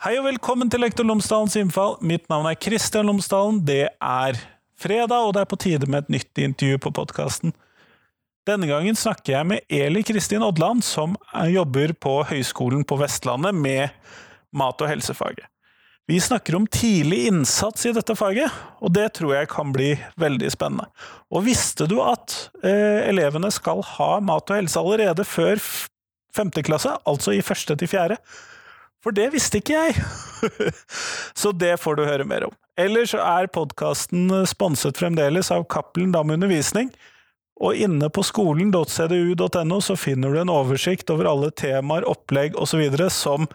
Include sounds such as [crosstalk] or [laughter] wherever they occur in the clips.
Hei og velkommen til Lektor Lomsdalens innfall. Mitt navn er Kristian Lomsdalen. Det er fredag, og det er på tide med et nytt intervju på podkasten. Denne gangen snakker jeg med Eli Kristin Odland, som jobber på Høgskolen på Vestlandet med mat- og helsefaget. Vi snakker om tidlig innsats i dette faget, og det tror jeg kan bli veldig spennende. Og visste du at eh, elevene skal ha mat og helse allerede før femte klasse, altså i første til fjerde? For det visste ikke jeg! [laughs] så det får du høre mer om. Ellers er podkasten sponset fremdeles av Cappelen Dam Undervisning. Og inne på skolen.cdu.no så finner du en oversikt over alle temaer, opplegg osv. som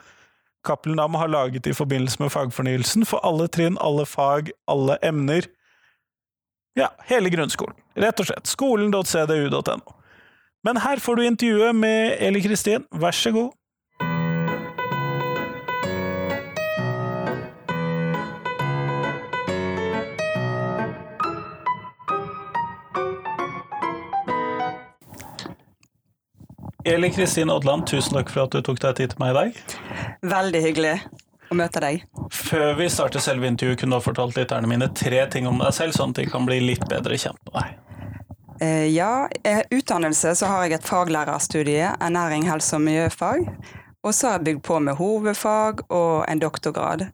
Cappelen Dam har laget i forbindelse med fagfornyelsen for alle trinn, alle fag, alle emner. Ja, hele grunnskolen. Rett og slett. Skolen.cdu.no. Men her får du intervjuet med Eli Kristin. Vær så god. Eli Kristin Odland, tusen takk for at du tok deg tid til meg i dag. Veldig hyggelig å møte deg. Før vi starter selve intervjuet, kunne du ha fortalt lytterne mine tre ting om deg selv, sånn at de kan bli litt bedre kjent med deg. Eh, ja, i utdannelse så har jeg et faglærerstudie, ernæring, helse og miljøfag. Og så har jeg bygd på med hovedfag og en doktorgrad.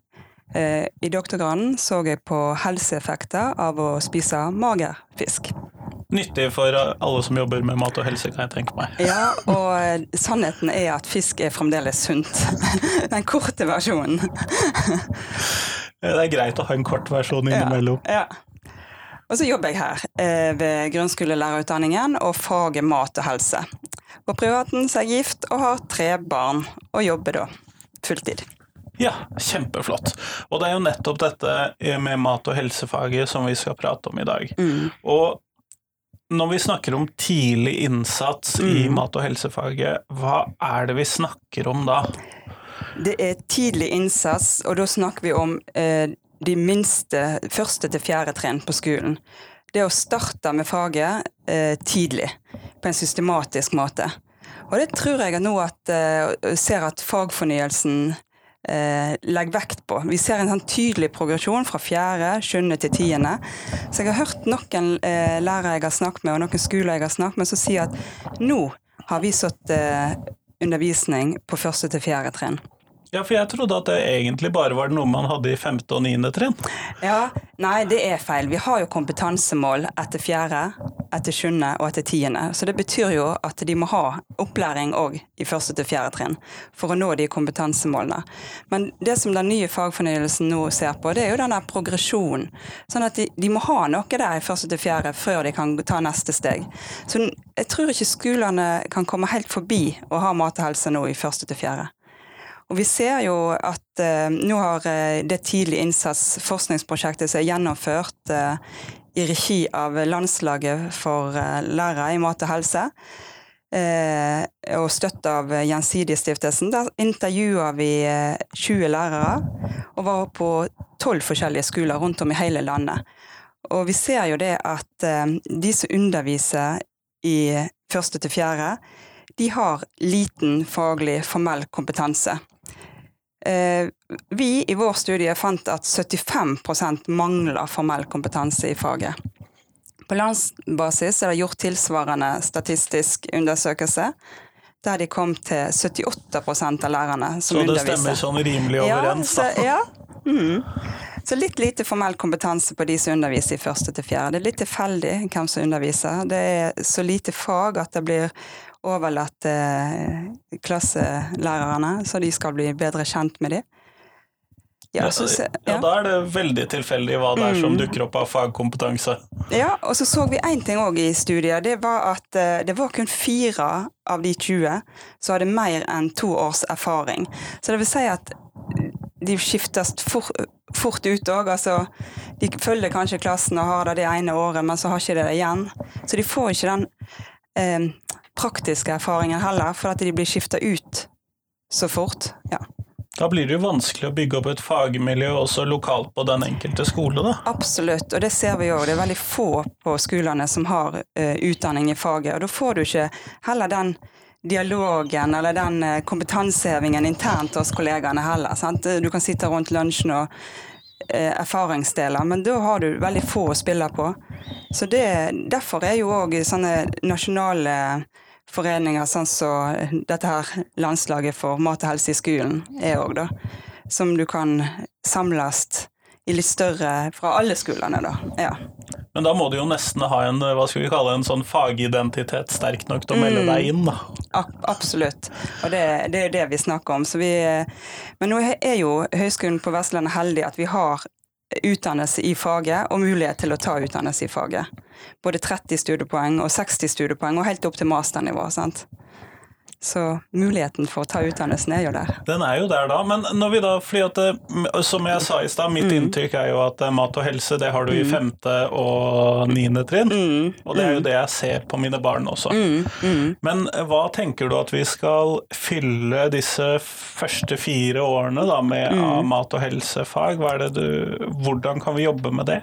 Eh, I doktorgraden så jeg på helseeffekter av å spise mager fisk nyttig for alle som jobber med mat og helse, kan jeg tenke meg. Ja, og sannheten er at fisk er fremdeles sunt. [laughs] Den korte versjonen. [laughs] Det er greit å ha en kort versjon innimellom. Ja, ja. Og så jobber jeg her eh, ved grunnskolelærerutdanningen og faget mat og helse. På privaten så er jeg gift og har tre barn, og jobber da fulltid. Ja, kjempeflott. Og det er jo nettopp dette med mat- og helsefaget som vi skal prate om i dag. Mm. Og når vi snakker om tidlig innsats mm. i mat- og helsefaget, hva er det vi snakker om da? Det er tidlig innsats, og da snakker vi om eh, de minste første til fjerde trinn på skolen. Det å starte med faget eh, tidlig, på en systematisk måte. Og det tror jeg nå at eh, ser at fagfornyelsen eh, legger vekt på. Vi ser en sånn tydelig progresjon fra fjerde, sjuende til tiende. Så jeg har hørt noen eh, lærere jeg har snakket med, og noen skoler jeg har snakket med, som sier at nå har vi satt eh, undervisning på første til fjerde trinn. Ja, for jeg trodde at det egentlig bare var noe man hadde i femte og niende trinn. Ja, nei, det er feil. Vi har jo kompetansemål etter fjerde, etter sjuende og etter tiende. Så det betyr jo at de må ha opplæring òg i første til fjerde trinn for å nå de kompetansemålene. Men det som den nye fagfornyelsen nå ser på, det er jo den der progresjonen. Sånn at de, de, må ha noe der i første til fjerde før de kan ta neste steg. Så jeg tror ikke skolene kan komme helt forbi å ha mat og helse nå i første til fjerde. Og vi ser jo at eh, nå har uh, det tidlig innsats-forskningsprosjektet som er gjennomført eh, i regi av Landslaget for lærere i mat og helse, og støtt av Gjensidigestiftelsen. Der intervjua vi 20 lærere, og var på tolv forskjellige skoler rundt om i hele landet. Og vi ser jo det at de som underviser i første til fjerde, de har liten faglig formell kompetanse. Eh, vi i vår studie fant at 75% mangler formell kompetanse i faget. På landsbasis er det gjort tilsvarende statistisk undersøkelse, der de kom til 78% av lærerne som underviser. Så det stemmer sånn rimelig overens, da? Ja. Så, ja. Mm. så litt lite formell kompetanse på de som underviser i første til fjerde. Det er litt tilfeldig hvem som underviser. Det er så lite fag at det blir overlatt til klasselærerne, så de skal bli bedre kjent med dem. Ja, så, ja. ja, da er det veldig tilfeldig hva det er som mm. dukker opp av fagkompetanse. Ja, og så så vi én ting òg i studiet. Det var at eh, det var kun fire av de 20 som hadde mer enn to års erfaring. Så det vil si at de skiftes for, fort ut òg. Altså, de følger kanskje klassen og har det det ene året, men så har ikke det det igjen. Så de får ikke den eh, praktiske erfaringer heller, for at de blir skifta ut så fort. Ja. Da blir det jo vanskelig å bygge opp et fagmiljø også lokalt på den enkelte skole, da? Absolutt, og det ser vi òg. Det er veldig få på skolene som har uh, utdanning i faget. Og da får du ikke heller den dialogen eller den eh, kompetansehevingen internt hos kollegaene heller. Sant? Du kan sitte rundt lunsjen og erfaringsdeler, men da har du veldig få å spille på. Så det, Derfor er jo òg sånne nasjonale foreninger, sånn som så dette her landslaget for mat og helse i skolen er òg, da. Som du kan samles i litt større fra alle skolene, da. Ja. Men da må du jo nesten ha en hva skal vi kalle en sånn fagidentitet sterk nok til å melde deg inn, da. absolutt, og det, det er det vi snakker om. Vi, men nå er jo Høgskolen på Vestlandet heldig at vi har utdannelse i faget og mulighet til å ta utdannelse i faget. Både 30 studiepoeng og 60 studiepoeng, og helt opp til masternivå. sant? Så muligheten for å ta utdannelsen er jo der. Den er jo der da, men når vi da, fordi at som jeg sa i stad, mitt mm. inntrykk er jo at eh, mat og helse det har du i mm. femte og niende trinn. Mm. Og det er jo mm. det jeg ser på mine barn også. Mm. Mm. Men eh, hva tenker du at vi skal fylle disse første fire årene da med av mat- og helsefag? Du, hvordan kan vi jobbe med det?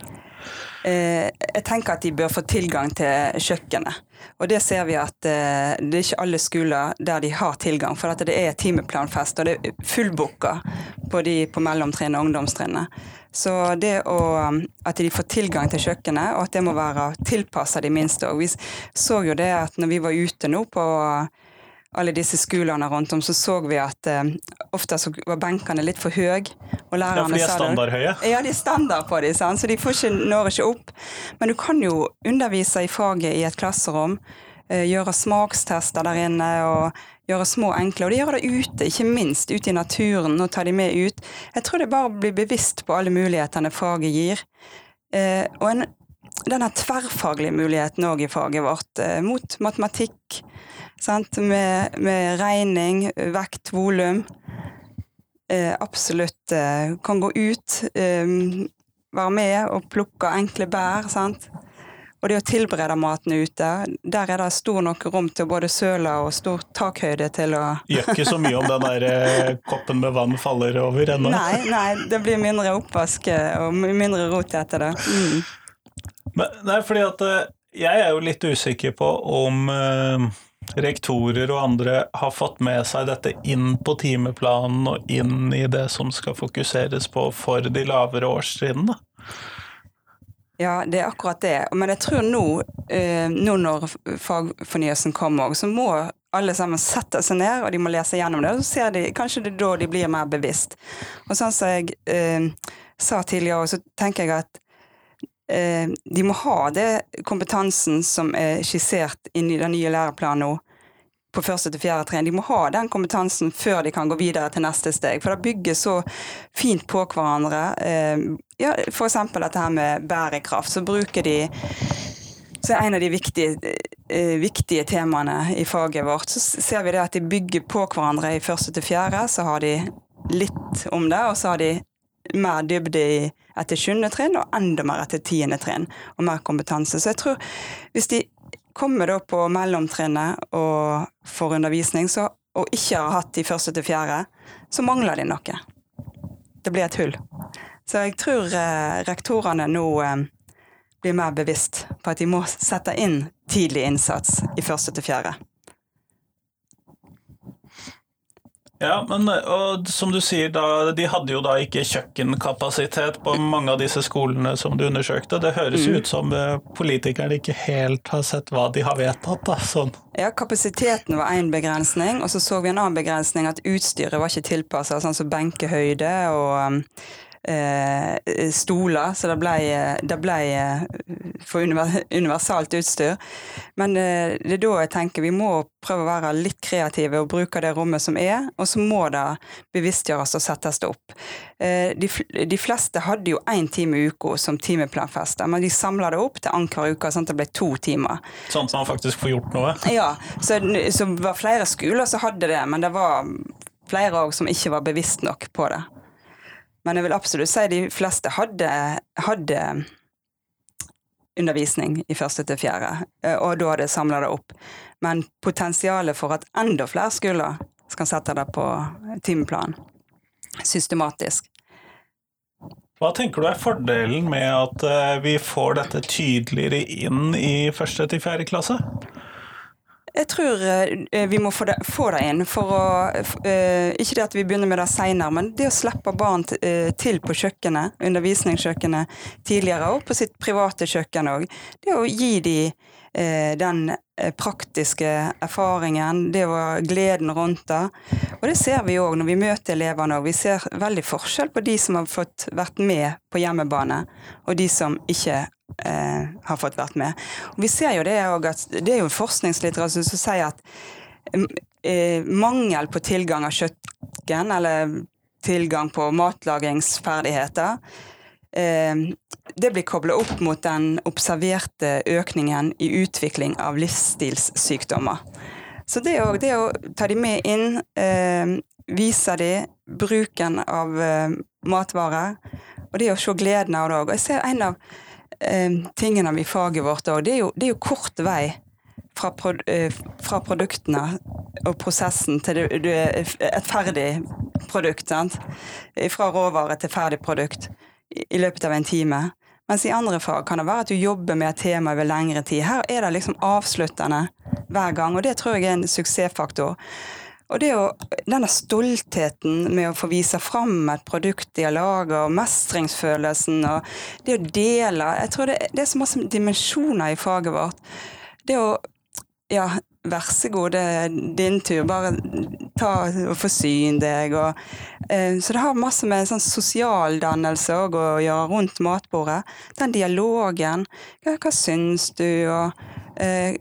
Eh, jeg tenker at de bør få tilgang til kjøkkenet. Og det ser vi at eh, det er ikke alle skoler der de har tilgang, for at det er timeplanfest, og det er fullbooka på de på mellomtrinnet og ungdomstrinnet. Så det å, at de får tilgang til kjøkkenet, og at det må være tilpassa de minste òg. Vi så jo det at når vi var ute nå på alle disse skolene rundt om, så så vi at eh, ofte så var benkene litt for høye. Og lærerne ja, for de er standardhøye? Ja, de er standard på dem, så de ikke, når ikke opp. Men du kan jo undervise i faget i et klasserom, eh, gjøre smakstester der inne og gjøre små, enkle. Og de gjør det ute, ikke minst ute i naturen, og tar de med ut. Jeg tror det bare blir bevisst på alle mulighetene faget gir. Eh, og en, denne tverrfaglige muligheten òg i faget vårt, mot matematikk, med, med, regning, vekt, volum. Eh, absolutt eh, kan gå ut, eh, være med og plukke enkle bær. sant? Og det å tilberede maten ute, der er det stor nok rom til både søla og stor takhøyde til å Gjør ikke så mye om den der eh, koppen med vann faller over ennå? Nei, nei, det blir mindre oppvask eh, og mindre rot etter det. Mm. Men, nei, fordi at eh, jeg er jo litt usikker på om rektorer og andre har fått med seg dette inn på timeplanen og inn i det som skal fokuseres på for de lavere årstrinnene? Ja, det er akkurat det. Men jeg tror nå, eh, nå når fagfornyelsen kommer, så må alle sammen sette seg ned og de må lese gjennom det. og Så ser de, kanskje det er da de blir mer bevisst. Og sånn som jeg eh, sa tidligere, så tenker jeg at Eh, de må ha det kompetansen som er skissert inn i den nye læreplanen nå, på første til fjerde trinn. De må ha den kompetansen før de kan gå videre til neste steg. For det bygger så fint på hverandre. Eh, ja, F.eks. dette her med bærekraft. Så bruker de så er en av de viktige, eh, viktige, temaene i faget vårt. Så ser vi det at de bygger på hverandre i første til fjerde. Så har de litt om det, og så har de mer dybde i etter sjuende trinn, og enda mer etter tiende trinn, og mer kompetanse. Så jeg tror hvis de kommer da på mellomtrinnet og får undervisning, så, og ikke har hatt de første til fjerde, så mangler de noe. Det blir et hull. Så jeg tror eh, rektorene nå eh, blir mer bevisst på at de må sette inn tidlig innsats i første til fjerde. Ja, men og som du sier, da, de hadde jo da ikke kjøkkenkapasitet på mange av disse skolene som du undersøkte. Det høres mm. ut som eh, politikerne ikke helt har sett hva de har vedtatt. da, sånn. Ja, kapasiteten var én begrensning, og så så vi en annen begrensning, at utstyret var ikke tilpassa, sånn som benkehøyde og um, stoler, så det ble, det ble eh, for universalt utstyr. Men eh, det er da jeg tenker vi må prøve å være litt kreative og bruke det rommet som er, og så må det bevisstgjøres og settes det opp. Eh, de, de, fleste hadde jo én time i uka som timeplanfester, men de samla det opp til annenhver uke, sånn at det ble to timer. Sånn at man faktisk får gjort noe? Ja, så, så var flere skoler som hadde det, men det var flere òg som ikke var bevisst nok på det. Men jeg vil absolutt si de fleste hadde, hadde undervisning i første til fjerde, eh, og da hadde jeg samla det opp. Men potensialet for at enda flere skoler skal sette det på timeplan systematisk. Hva tenker du er fordelen med at eh, vi får dette tydeligere inn i første til fjerde klasse? Jeg tror eh, vi må få det, få det inn. for å, eh, Ikke det at vi begynner med det seinere, men det å slippe barn eh, til på kjøkkenet, undervisningskjøkkenet tidligere, og på sitt private kjøkken òg. Det å gi dem den praktiske erfaringen, det å gleden rundt det. Og det ser vi òg når vi møter elevene òg. Vi ser veldig forskjell på de som har fått vært med på hjemmebane, og de som ikke eh, har fått vært med. Og vi ser jo det at det er jo forskningslitteratur som sier at mm, eh, mangel på tilgang av kjøkken, eller tilgang på matlagingsferdigheter, eh, det blir kobla opp mot den observerte økningen i utvikling av livsstilssykdommer. Så det, å- det å ta de med inn, eh, vise de bruken av eh, matvarer, og det å se gleden av det òg. Jeg ser en av tingene i faget vårt òg, det, det er jo kort vei fra, pro, eh, fra produktene og prosessen til det, det, et ferdig produkt. Sant? Fra råvare til ferdig produkt i løpet av en time. Mens i andre fag kan det være at du jobber med et tema over lengre tid. Her er det liksom avsluttende hver gang, og det tror jeg er en suksessfaktor. Og det å, denne stoltheten med å få vise fram et produkt de har laga, og mestringsfølelsen og det å dele Jeg tror det, det er så masse dimensjoner i faget vårt. Det å Ja, vær så god, det er din tur. Bare ta og forsyn deg. Og, eh, så det har masse med sånn sosialdannelse òg å gjøre rundt matbordet. Den dialogen. Hva, hva syns du? Og eh,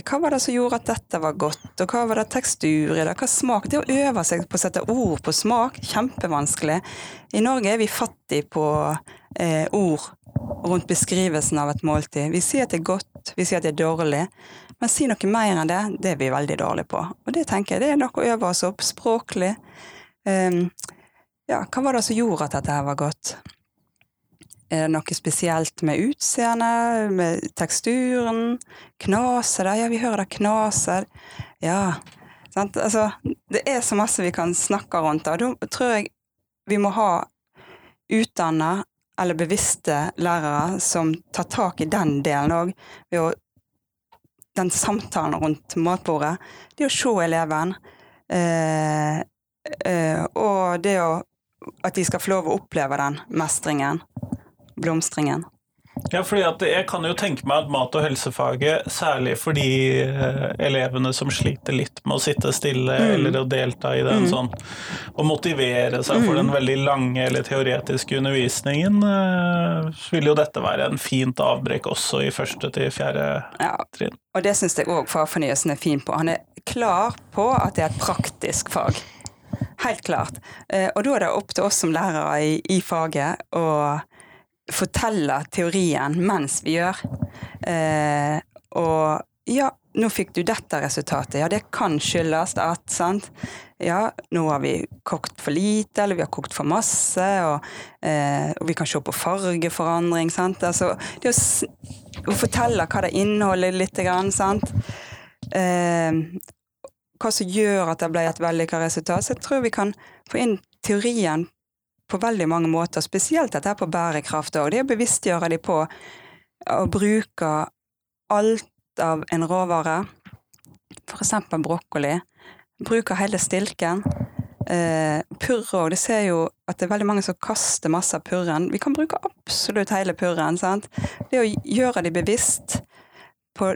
hva var det som gjorde at dette var godt, og hva var det tekstur i det, hva smak Det å øve seg på å sette ord på smak, kjempevanskelig. I Norge er vi fattige på eh, ord rundt beskrivelsen av et måltid. Vi sier at det er godt, vi sier at det er dårlig, men si noe mer enn det, det er vi veldig dårlige på. Og det tenker jeg det er noe å øve oss opp språklig. Um, ja, hva var det som gjorde at dette her var godt? Er det noe spesielt med utseendet, med teksturen? Knaser det? Ja, vi hører det knaser. Ja. Sant? Altså, det er så masse vi kan snakke rundt det. Da tror jeg vi må ha utdanna eller bevisste lærere som tar tak i den delen òg, den samtalen rundt matbordet. Det å se eleven, eh, eh, og det å at de skal få lov å oppleve den mestringen, blomstringen. Ja, fordi at Jeg kan jo tenke meg at mat- og helsefaget, særlig for de eh, elevene som sliter litt med å sitte stille eller å delta i den sånn, og motivere seg for den veldig lange eller teoretiske undervisningen, eh, så vil jo dette være en fint avbrekk også i første til fjerde Ja, trinn. og det syns jeg òg fagfornyelsen er fin på. Han er klar på at det er et praktisk fag. Helt klart. Eh, Og da er det opp til oss som lærere i, i faget å fortelle teorien mens vi gjør. Eh, og ja, nå fikk du dette resultatet. Ja, det kan skyldes at, sant. Ja, nå har vi kokt for lite, eller vi har kokt for masse, og, eh, og vi kan se på fargeforandring, sant. Altså, det å, å fortelle hva det inneholder litt, sant. Eh, hva som gjør at det ble et vellykka resultat. Så jeg tror vi kan få inn teorien på veldig mange måter, spesielt dette på bærekraft òg. Det å bevisstgjøre de på å bruke alt av en råvare, f.eks. brokkoli. Bruke hele stilken. Eh, purre òg. Det ser jo at det er veldig mange som kaster masse av purren. Vi kan bruke absolutt hele purren. sant? Det å gjøre de bevisst på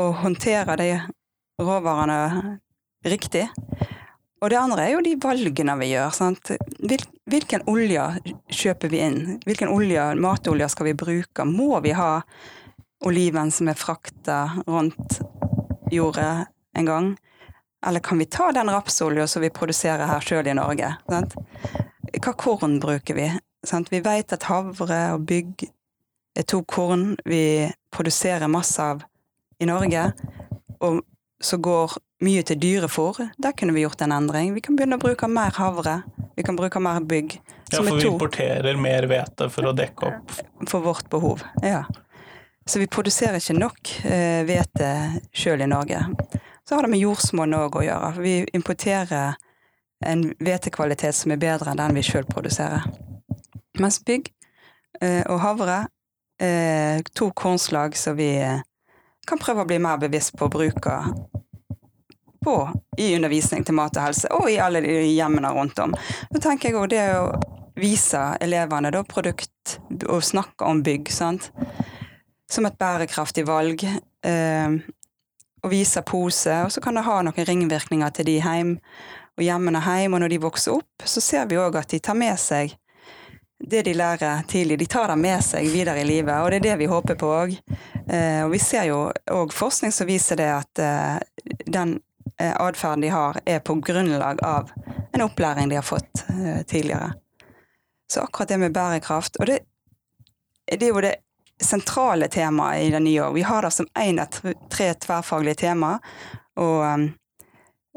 å håndtere de råvarene riktig. Og det andre er jo de valgene vi gjør. sant? Hvil, hvilken olje kjøper vi inn? Hvilken olje, matolje skal vi bruke? Må vi ha oliven som er frakta rundt jordet en gang? Eller kan vi ta den rapsolja som vi produserer her sjøl i Norge? Sant? Hva korn bruker vi? Sant? Vi vet at havre og bygg er to korn vi produserer masse av i Norge, og så går mye til dyrefòr. Der kunne vi gjort en endring. Vi kan begynne å bruke mer havre. Vi kan bruke mer bygg. Ja, for vi importerer mer hvete for å dekke opp for vårt behov. Ja. Så vi produserer ikke nok eh, hvete sjøl i Norge. Så har det med jordsmonn òg å gjøre. Vi importerer en hvetekvalitet som er bedre enn den vi sjøl produserer. Mens bygg eh, og havre eh, to kornslag som vi eh, kan prøve å bli mer bevisst på å bruke på, i undervisning til mat og helse, og i alle de hjemmene rundt om. Da tenker jeg også det å vise elevene da produkt, og snakke om bygg, sant. Som et bærekraftig valg. Eh, og vise pose, og så kan det ha noen ringvirkninger til de hjem, og hjemmene hjem, og når de vokser opp, så ser vi òg at de tar med seg det de lærer tidlig, de tar det med seg videre i livet, og det er det vi håper på òg. Eh, og vi ser jo òg forskning som viser det at eh, den atferden de har, er på grunnlag av en opplæring de har fått eh, tidligere. Så akkurat det med bærekraft Og det, det er jo det sentrale temaet i det nye år. Vi har det som én av tre tverrfaglige tema, og,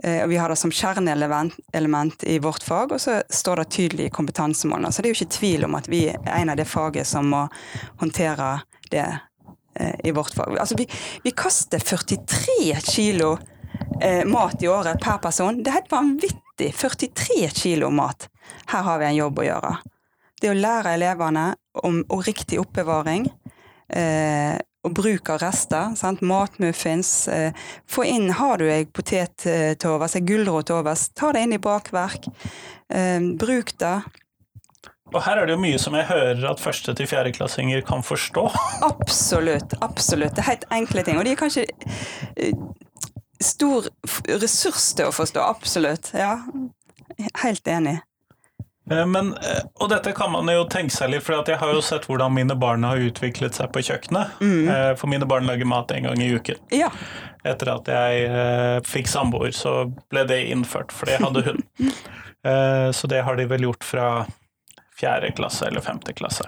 eh, og vi har det som kjerneelement element i vårt fag, og så står det tydelig i kompetansemålene. Så det er jo ikke tvil om at vi er en av det faget som må håndtere det eh, i vårt fag. Altså, vi, vi kaster 43 kilo eh, mat i året per person. Det er helt vanvittig! 43 kilo mat. Her har vi en jobb å gjøre. Det å lære elevene om om riktig oppbevaring, eh, og bruk av rester. Sant? Matmuffins. Eh, få inn Har du ei potet til overs, ei gulrot til overs, ta det inn i bakverk. Eh, bruk det. Og her er det jo mye som jeg hører at første- til fjerdeklassinger kan forstå. Absolutt. Absolutt. Det er helt enkle ting. Og de er kanskje eh, stor ressurs til å forstå. Absolutt. Ja. Helt enig. Eh, men, eh, og dette kan man jo tenke seg litt, for jeg har jo sett hvordan mine barn har utviklet seg på kjøkkenet. Mm. For mine barn lager mat en gang i uken. Ja. Etter at jeg eh, fikk samboer, så ble det innført, for det hadde hun. [laughs] eh, så det har de vel gjort fra fjerde klasse eller femte klasse.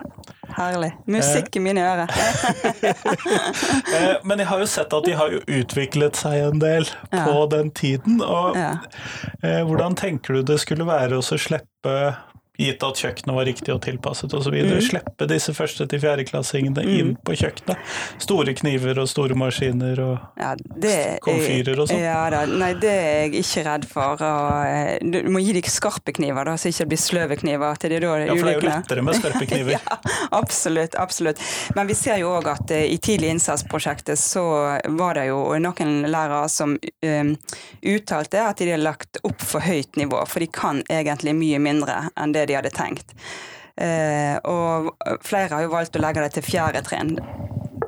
Herlig. Musikk i mine ører. [laughs] eh, men jeg har jo sett at de har jo utviklet seg en del ja. på den tiden. Og ja. Eh, hvordan tenker du det skulle være å slippe gitt at kjøkkenet var riktig og tilpasset osv. Mm. Slippe disse første til fjerdeklassingene mm. inn på kjøkkenet. Store kniver og store maskiner og ja, komfyrer og sånn. Ja da, nei det er jeg ikke redd for. Og, eh, du må gi dem skarpe kniver, da, så ikke det blir sløve kniver. Til de da, ja, for det er jo lettere med skarpe kniver. [laughs] ja, absolutt, absolutt. Men vi ser jo òg at uh, i tidlig innsatsprosjektet så var det jo noen lærere som um, uttalte at de har lagt opp for høyt nivå, for de kan egentlig mye mindre enn det de hadde tenkt. Eh, og flere har jo valgt å legge det til fjerde trinn.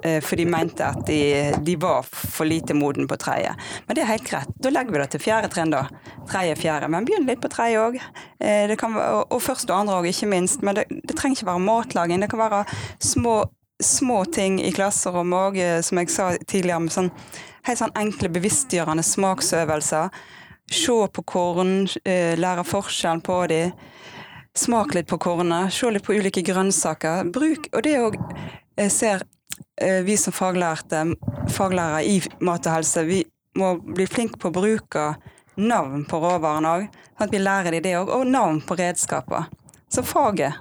Eh, for de mente at de, de, var for lite moden på tredje. Men det er helt greit. Da legger vi det til fjerde trinn, da. Tredje, fjerde. Men begynn litt på tredje òg. Eh, og første og andre òg, ikke minst. Men det, det, trenger ikke være matlaging. Det kan være små, små ting i klasserommet òg, som jeg sa tidligere, med sånn helt sånn enkle, bevisstgjørende smaksøvelser. Se på korn, lære forskjellen på dem. Smak litt på kornet, se litt på ulike grønnsaker. Bruk, og det òg ser eh, vi som faglærte, faglærere i mat og helse, vi må bli flinke på å bruke navn på råvarene òg. Sånn at vi lærer de det òg, og navn på redskaper. Så faget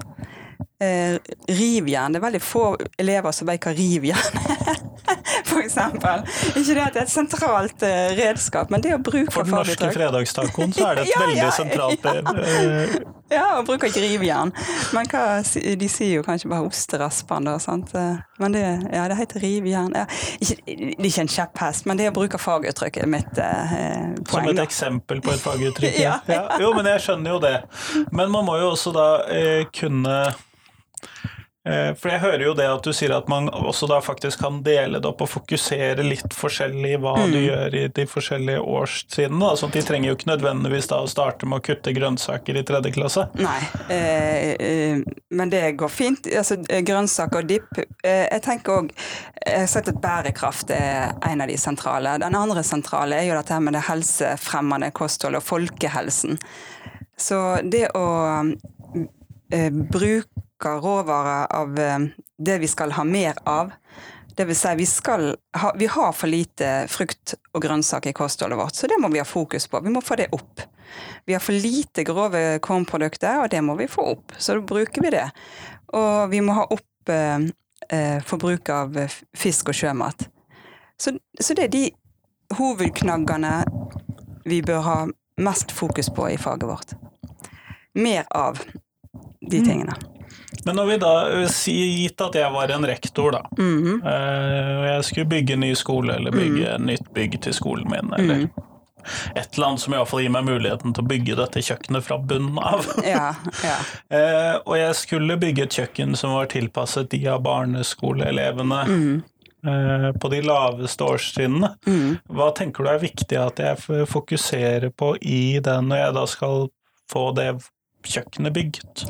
eh, rivjern. Det er veldig få elever som vet hva rivjern er, [laughs] f.eks. Ikke det at det er et sentralt eh, redskap, men det å bruke For den norske fredagstacoen så er det et [laughs] ja, veldig ja, sentralt ja. Uh, ja, å bruke ikke rivjern. Men hva, de sier jo kanskje bare osteraspen, da. Sant? Men det, ja, det heter rivjern. Ja. Ikke, det er ikke en kjepphest, men det å bruke faguttrykket er mitt eh, poeng. Som et eksempel på et faguttrykk? [laughs] ja. Jo, men jeg skjønner jo det. Men man må jo også da kunne Eh, for jeg hører jo det at du sier at man også da faktisk kan dele det opp og fokusere litt forskjellig hva mm. du gjør i de forskjellige årstidene. at de trenger jo ikke nødvendigvis da å starte med å kutte grønnsaker i tredje klasse. Nei, eh, eh men det går fint. Altså, grønnsaker og dipp. Eh, jeg tenker òg Jeg har sett at bærekraft er en av de sentrale. Den andre sentrale er jo dette med det helsefremmende kostholdet og folkehelsen. Så det å eh, bruke bruker råvarer av eh, det vi skal ha mer av. Det vil si, vi, ha, vi har for lite frukt og grønnsaker i kostholdet vårt, så det må vi ha fokus på. Vi må få det opp. Vi har for lite grove kornprodukter, og det må vi få opp. Så da bruker vi det. Og vi må ha opp eh, eh forbruk av fisk og sjømat. Så, så det er de hovedknaggene vi bør ha mest fokus på i faget vårt. Mer av de mm. tingene. Men når vi da sier gitt at jeg var en rektor, da, mm -hmm. og jeg skulle bygge en ny skole eller bygge mm. nytt bygg til skolen min, eller mm. et eller annet som i hvert fall gir meg muligheten til å bygge dette kjøkkenet fra bunnen av. [laughs] Ja, ja. [laughs] Eh, og jeg skulle bygge et kjøkken som var tilpasset de av barneskoleelevene eh, på de laveste årstrinnene. Hva tenker du er viktig at jeg fokuserer på i den når jeg da skal få det kjøkkenet bygd?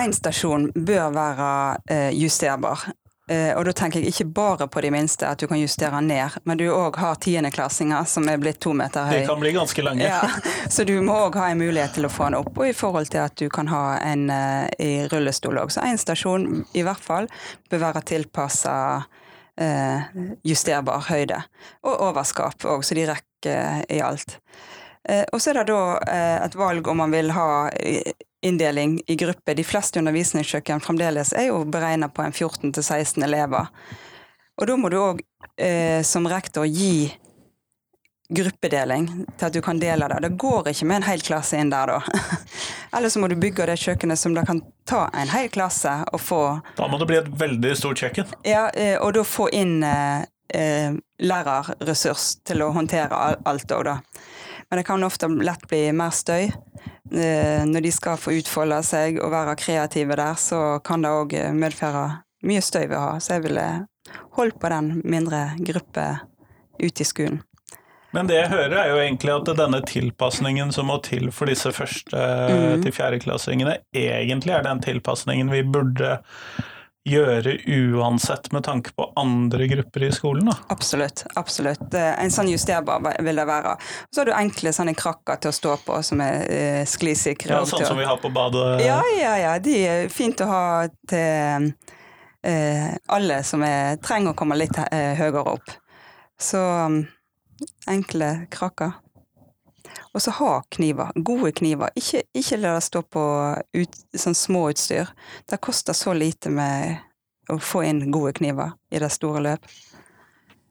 En stasjon bør være eh, justerbar. Eh, og da tenker jeg ikke bare på de minste, at du kan justere ned, men du òg har tiendeklassinger som er blitt to meter høy. Det kan bli ganske lange. Ja, så du må òg ha en mulighet til å få den opp, og i forhold til at du kan ha en eh, i rullestol òg. Så én stasjon i hvert fall bør være tilpassa justerbar høyde. Og overskap òg, så de rekker i alt. Eh, og så er det da eh, et valg om man vil ha eh, inndeling i grupper. De fleste undervisningskjøkken fremdeles er jo beregna på en 14-16 elever. Og da må du òg som rektor gi gruppedeling til at du kan dele det. Det går ikke med en hel klasse inn der, da. [laughs] Eller så må du bygge det kjøkkenet som det kan ta en hel klasse og få Da må det bli et veldig stort kjøkken. Ja, og da få inn lærerressurs til å håndtere alt òg, da. Men det kan ofte lett bli mer støy. Eh, når de skal få utfolde seg og være kreative der, så kan det òg medføre mye støy vi har. Så jeg ville holdt på den mindre gruppe ute i skolen. Men det jeg hører er jo egentlig at denne tilpasningen som må til for disse første til fjerdeklassingene, egentlig er den tilpasningen vi burde gjøre uansett med tanke på andre grupper i skolen. Da. Absolutt. absolutt. Eh, En sånn justerbar vil det være. Så har du enkle sånne krakker til å stå på som er eh, sklisikre. Ja, sånn som vi har på badet. Ja, ja, ja. De er fint å ha til eh, alle som er, trenger å komme litt eh, høyere opp. Så mm, enkle krakker. Og så ha kniver. Gode kniver. Ikke, ikke la det stå på ut, sånn små utstyr. Det koster så lite med å få inn gode kniver i det store løp.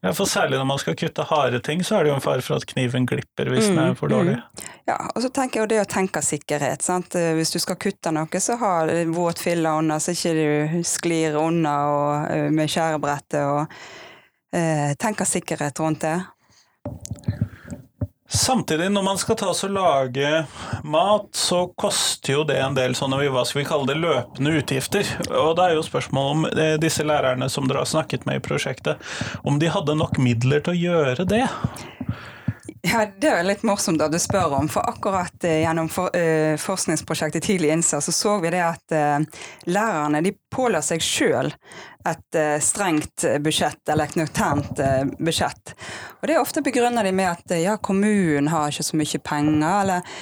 Ja, for Særlig når man skal kutte harde ting, så er det jo en fare for at kniven glipper hvis den er for dårlig. Ja, og så tenker jeg jo det å tenke sikkerhet. Sant? Eh, Hvis du skal kutte noe, så ha våt fille under, så ikke du sklir unna eh, med skjærebrettet. Og eh, tenke sikkerhet rundt det. Samtidig, når man skal ta oss og lage mat, så koster jo det en del sånne, hva skal vi kalle det, løpende utgifter. Og det er jo spørsmål om eh, disse lærerne som dere har snakket med i prosjektet, om de hadde nok midler til å gjøre det. Ja, Det er litt morsomt at du spør om, for akkurat eh, gjennom for, uh, forskningsprosjektet Tidlig innsats så så vi det at uh, lærerne de påla seg sjøl et uh, strengt budsjett, eller et nøkternt budsjett. Og det er ofte begrunner de med at ja, kommunen har ikke så mye penger, eller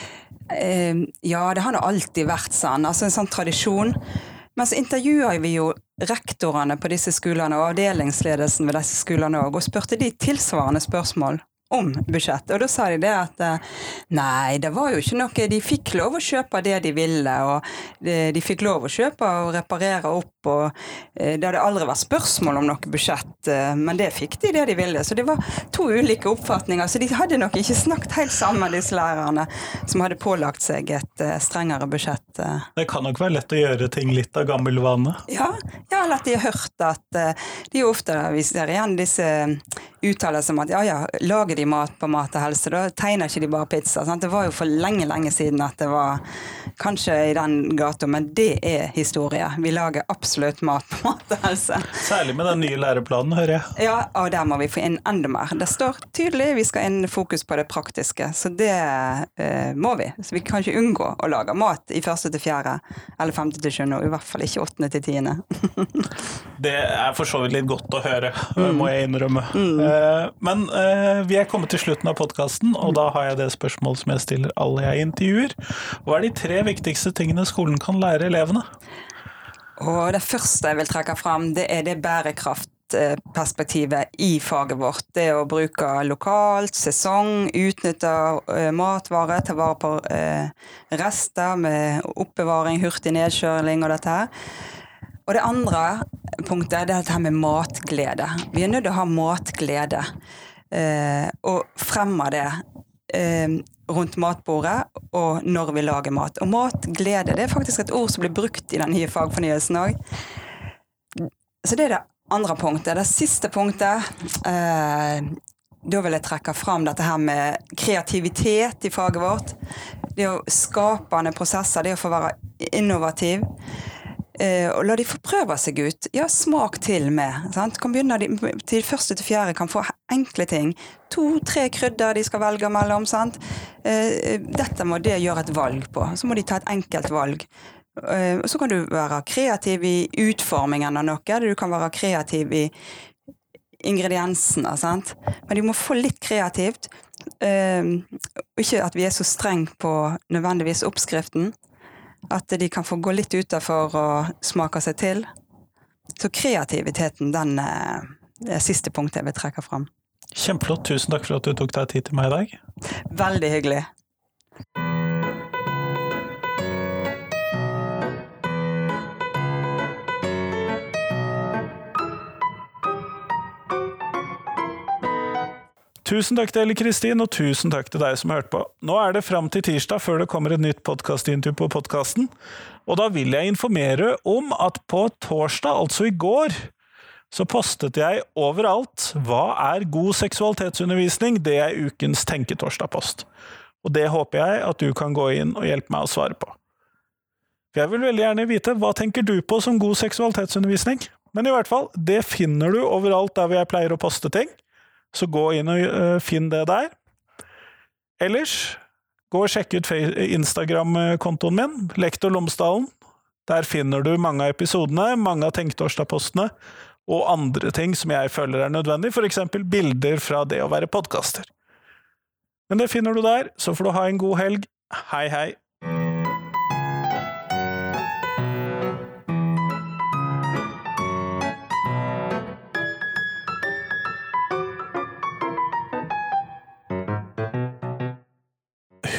ja, det har nå alltid vært sånn, altså en sånn tradisjon. Men så intervjuer vi jo rektorene på disse skolene og avdelingsledelsen ved disse skolene òg, og spurte de tilsvarende spørsmål om budsjett. Og da sa de det at eh, nei, det var jo ikke noe De fikk lov å kjøpe det de ville, og de, de fikk lov å kjøpe og reparere opp, og eh, det hadde aldri vært spørsmål om noe budsjett, eh, men det fikk de det de ville. Så det var to ulike oppfatninger. Så de hadde nok ikke snakket helt sammen, disse lærerne som hadde pålagt seg et eh, strengere budsjett. eh. Det kan nok være lett å gjøre ting litt av gammel vane. Ja, ja, eller at de har hørt at eh, de ofte vi ser igjen disse uttalelsene om at ja, ja, lager de mat på mat og helse, da tegner ikke de bare pizza. Sant? Det var jo for lenge, lenge siden at det var kanskje i den gata, men det er historie. Vi lager absolutt mat på [laughs] mat og helse. Særlig med den nye læreplanen, hører jeg. Ja, og der må vi få inn enda mer. Det står tydelig vi skal inn fokus på det praktiske, så det eh, må vi. Så vi kan ikke unngå å lage mat i første til fjerde, eller femte til sjuende, og i hvert fall ikke åttende til tiende. [laughs] Det er for så vidt litt godt å høre, må jeg innrømme. Eh, Men eh, vi er kommet til slutten av podkasten, og da har jeg det spørsmålet som jeg stiller alle jeg intervjuer. Hva er de tre viktigste tingene skolen kan lære elevene? Og det første jeg vil trekke fram, det er det bærekraftperspektivet i faget vårt. Det å bruke lokalt, sesong, utnytte eh, matvarer, ta vare på eh, rester med oppbevaring, hurtig nedkjøling og dette her. Og det andre punktet er dette med matglede. Vi er nødt til å ha matglede. Eh, og fremmer det eh, rundt matbordet og når vi lager mat. Og matglede det er faktisk et ord som blir brukt i den nye fagfornyelsen òg. Så det er det andre punktet. Det siste punktet eh, da vil jeg trekke fram dette her med kreativitet i faget vårt. Det å skapende prosesser, det å få være innovativ. Eh, og la de få prøve seg ut. Ja, smak til med. Sant? Kan begynne de, til første til fjerde kan få enkle ting. To-tre krydder de skal velge mellom. Sant? Eh, dette må de gjøre et valg på. Så må de ta et enkelt valg. Eh, og så kan du være kreativ i utformingen av noe. Du kan være kreativ i ingrediensene. Sant? Men de må få litt kreativt. Uh, ikke at vi er så streng på nødvendigvis oppskriften. At de kan få gå litt utafor og smake seg til. Så kreativiteten, den det siste punktet jeg vil trekke fram. Kjempeflott. Tusen takk for at du tok deg tid til meg i dag. Veldig hyggelig. Tusen takk til Elle Kristin, og tusen takk til deg som har hørt på. Nå er det fram til tirsdag før det kommer et nytt podkastintervju på podkasten. Og da vil jeg informere om at på torsdag, altså i går, så postet jeg overalt Hva er god seksualitetsundervisning? Det er ukens Tenketorsdag-post. Og det håper jeg at du kan gå inn og hjelpe meg å svare på. For jeg vil veldig gjerne vite hva tenker du på som god seksualitetsundervisning? Men i hvert fall, det finner du overalt der hvor jeg pleier å poste ting. Så gå inn og uh, finn det der. Ellers, gå og sjekk ut Instagram-kontoen min, Lektor Lomsdalen. Der finner du mange av episodene, mange av Tenktorsdag-postene, og andre ting som jeg føler er nødvendig, eksempel bilder fra det å være podkaster. Men det finner du der, så får du ha en god helg. Hei, hei!